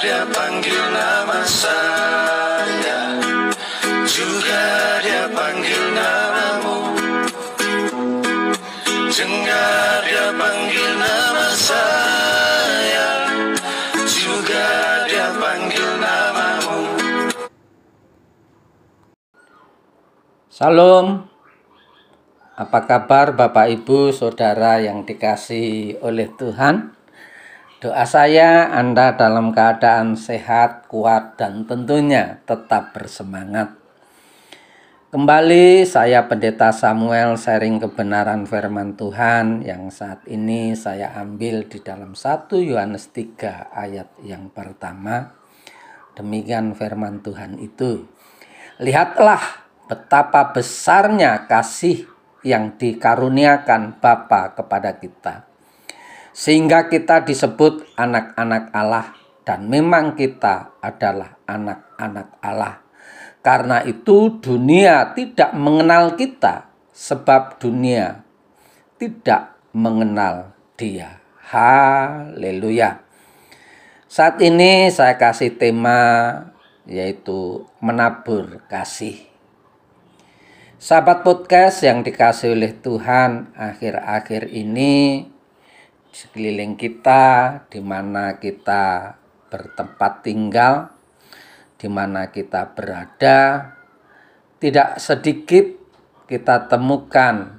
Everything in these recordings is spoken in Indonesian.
dia panggil nama saya Juga dia panggil namamu Dengar dia panggil nama saya Juga dia panggil namamu Salam. Apa kabar Bapak Ibu Saudara yang dikasih oleh Tuhan? Doa saya Anda dalam keadaan sehat, kuat dan tentunya tetap bersemangat. Kembali saya Pendeta Samuel sharing kebenaran firman Tuhan yang saat ini saya ambil di dalam 1 Yohanes 3 ayat yang pertama. Demikian firman Tuhan itu. Lihatlah betapa besarnya kasih yang dikaruniakan Bapa kepada kita. Sehingga kita disebut anak-anak Allah dan memang kita adalah anak-anak Allah. Karena itu dunia tidak mengenal kita sebab dunia tidak mengenal dia. Haleluya. Saat ini saya kasih tema yaitu menabur kasih. Sahabat podcast yang dikasih oleh Tuhan akhir-akhir ini sekeliling kita di mana kita bertempat tinggal, di mana kita berada, tidak sedikit kita temukan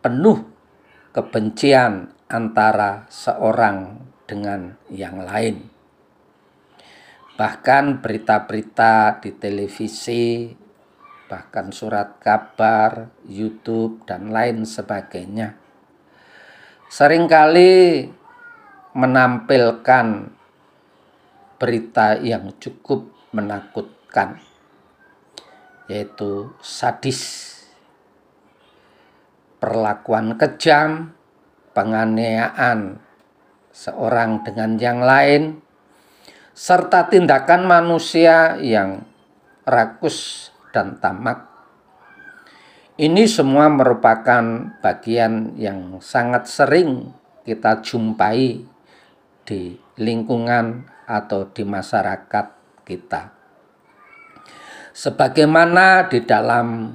penuh kebencian antara seorang dengan yang lain. Bahkan berita-berita di televisi, bahkan surat kabar, YouTube, dan lain sebagainya. Seringkali menampilkan berita yang cukup menakutkan, yaitu sadis, perlakuan kejam, penganiayaan seorang dengan yang lain, serta tindakan manusia yang rakus dan tamak. Ini semua merupakan bagian yang sangat sering kita jumpai di lingkungan atau di masyarakat kita. Sebagaimana di dalam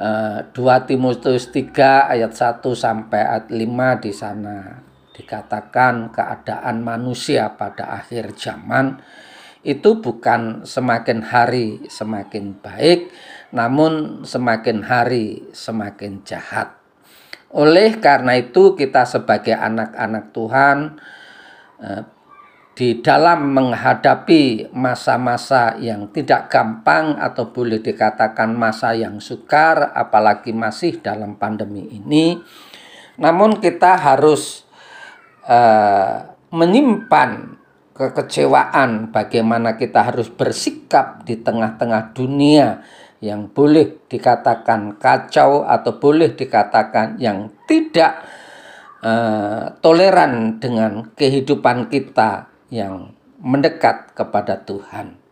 uh, eh, 2 Timotius 3 ayat 1 sampai ayat 5 di sana dikatakan keadaan manusia pada akhir zaman itu bukan semakin hari semakin baik, namun semakin hari semakin jahat. Oleh karena itu, kita sebagai anak-anak Tuhan eh, di dalam menghadapi masa-masa yang tidak gampang atau boleh dikatakan masa yang sukar, apalagi masih dalam pandemi ini, namun kita harus uh, menyimpan kekecewaan bagaimana kita harus bersikap di tengah-tengah dunia yang boleh dikatakan kacau atau boleh dikatakan yang tidak uh, toleran dengan kehidupan kita yang mendekat kepada Tuhan.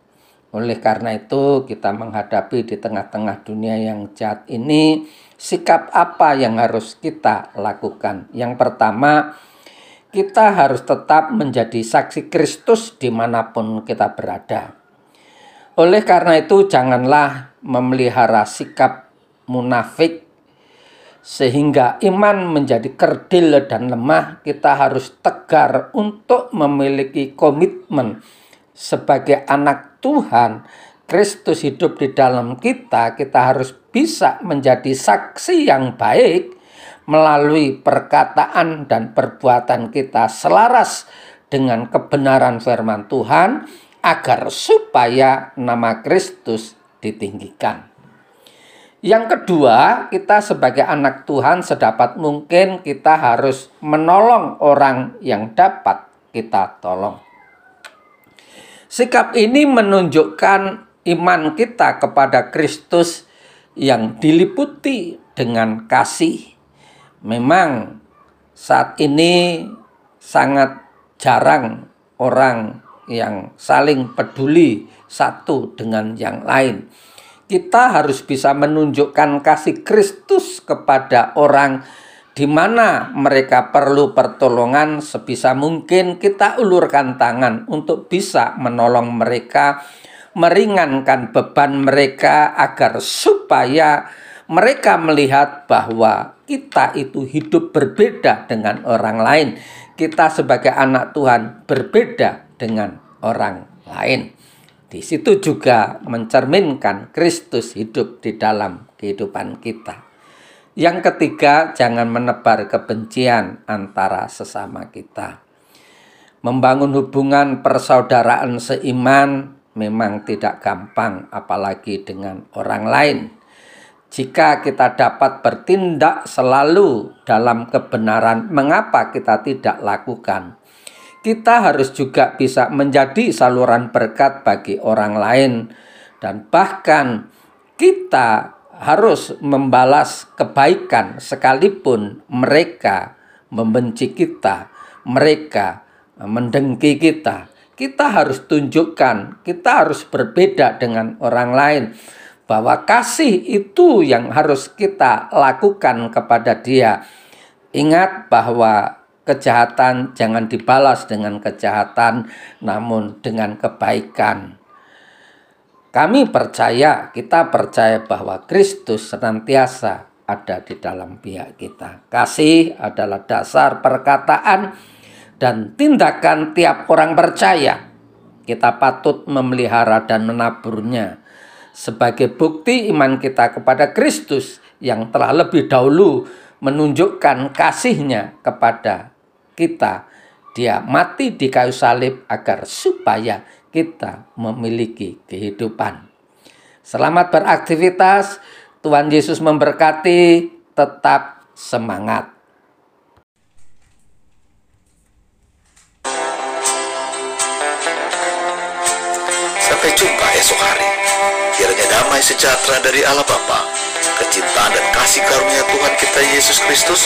Oleh karena itu, kita menghadapi di tengah-tengah dunia yang jahat ini, sikap apa yang harus kita lakukan? Yang pertama, kita harus tetap menjadi saksi Kristus di mana pun kita berada. Oleh karena itu, janganlah memelihara sikap munafik sehingga iman menjadi kerdil dan lemah. Kita harus tegar untuk memiliki komitmen sebagai anak Tuhan. Kristus hidup di dalam kita, kita harus bisa menjadi saksi yang baik melalui perkataan dan perbuatan kita selaras dengan kebenaran firman Tuhan agar supaya nama Kristus ditinggikan. Yang kedua, kita sebagai anak Tuhan sedapat mungkin kita harus menolong orang yang dapat kita tolong. Sikap ini menunjukkan iman kita kepada Kristus yang diliputi dengan kasih, memang saat ini sangat jarang orang yang saling peduli satu dengan yang lain. Kita harus bisa menunjukkan kasih Kristus kepada orang di mana mereka perlu pertolongan sebisa mungkin kita ulurkan tangan untuk bisa menolong mereka meringankan beban mereka agar supaya mereka melihat bahwa kita itu hidup berbeda dengan orang lain. Kita sebagai anak Tuhan berbeda dengan orang lain. Di situ juga mencerminkan Kristus hidup di dalam kehidupan kita. Yang ketiga, jangan menebar kebencian antara sesama kita. Membangun hubungan persaudaraan seiman memang tidak gampang, apalagi dengan orang lain. Jika kita dapat bertindak selalu dalam kebenaran, mengapa kita tidak lakukan? Kita harus juga bisa menjadi saluran berkat bagi orang lain, dan bahkan kita harus membalas kebaikan sekalipun mereka membenci kita, mereka mendengki kita kita harus tunjukkan, kita harus berbeda dengan orang lain. Bahwa kasih itu yang harus kita lakukan kepada dia. Ingat bahwa kejahatan jangan dibalas dengan kejahatan, namun dengan kebaikan. Kami percaya, kita percaya bahwa Kristus senantiasa ada di dalam pihak kita. Kasih adalah dasar perkataan dan tindakan tiap orang percaya. Kita patut memelihara dan menaburnya sebagai bukti iman kita kepada Kristus yang telah lebih dahulu menunjukkan kasihnya kepada kita. Dia mati di kayu salib agar supaya kita memiliki kehidupan. Selamat beraktivitas. Tuhan Yesus memberkati. Tetap semangat. Sampai jumpa esok hari. Kiranya damai sejahtera dari Allah Bapa, kecintaan dan kasih karunia Tuhan kita Yesus Kristus,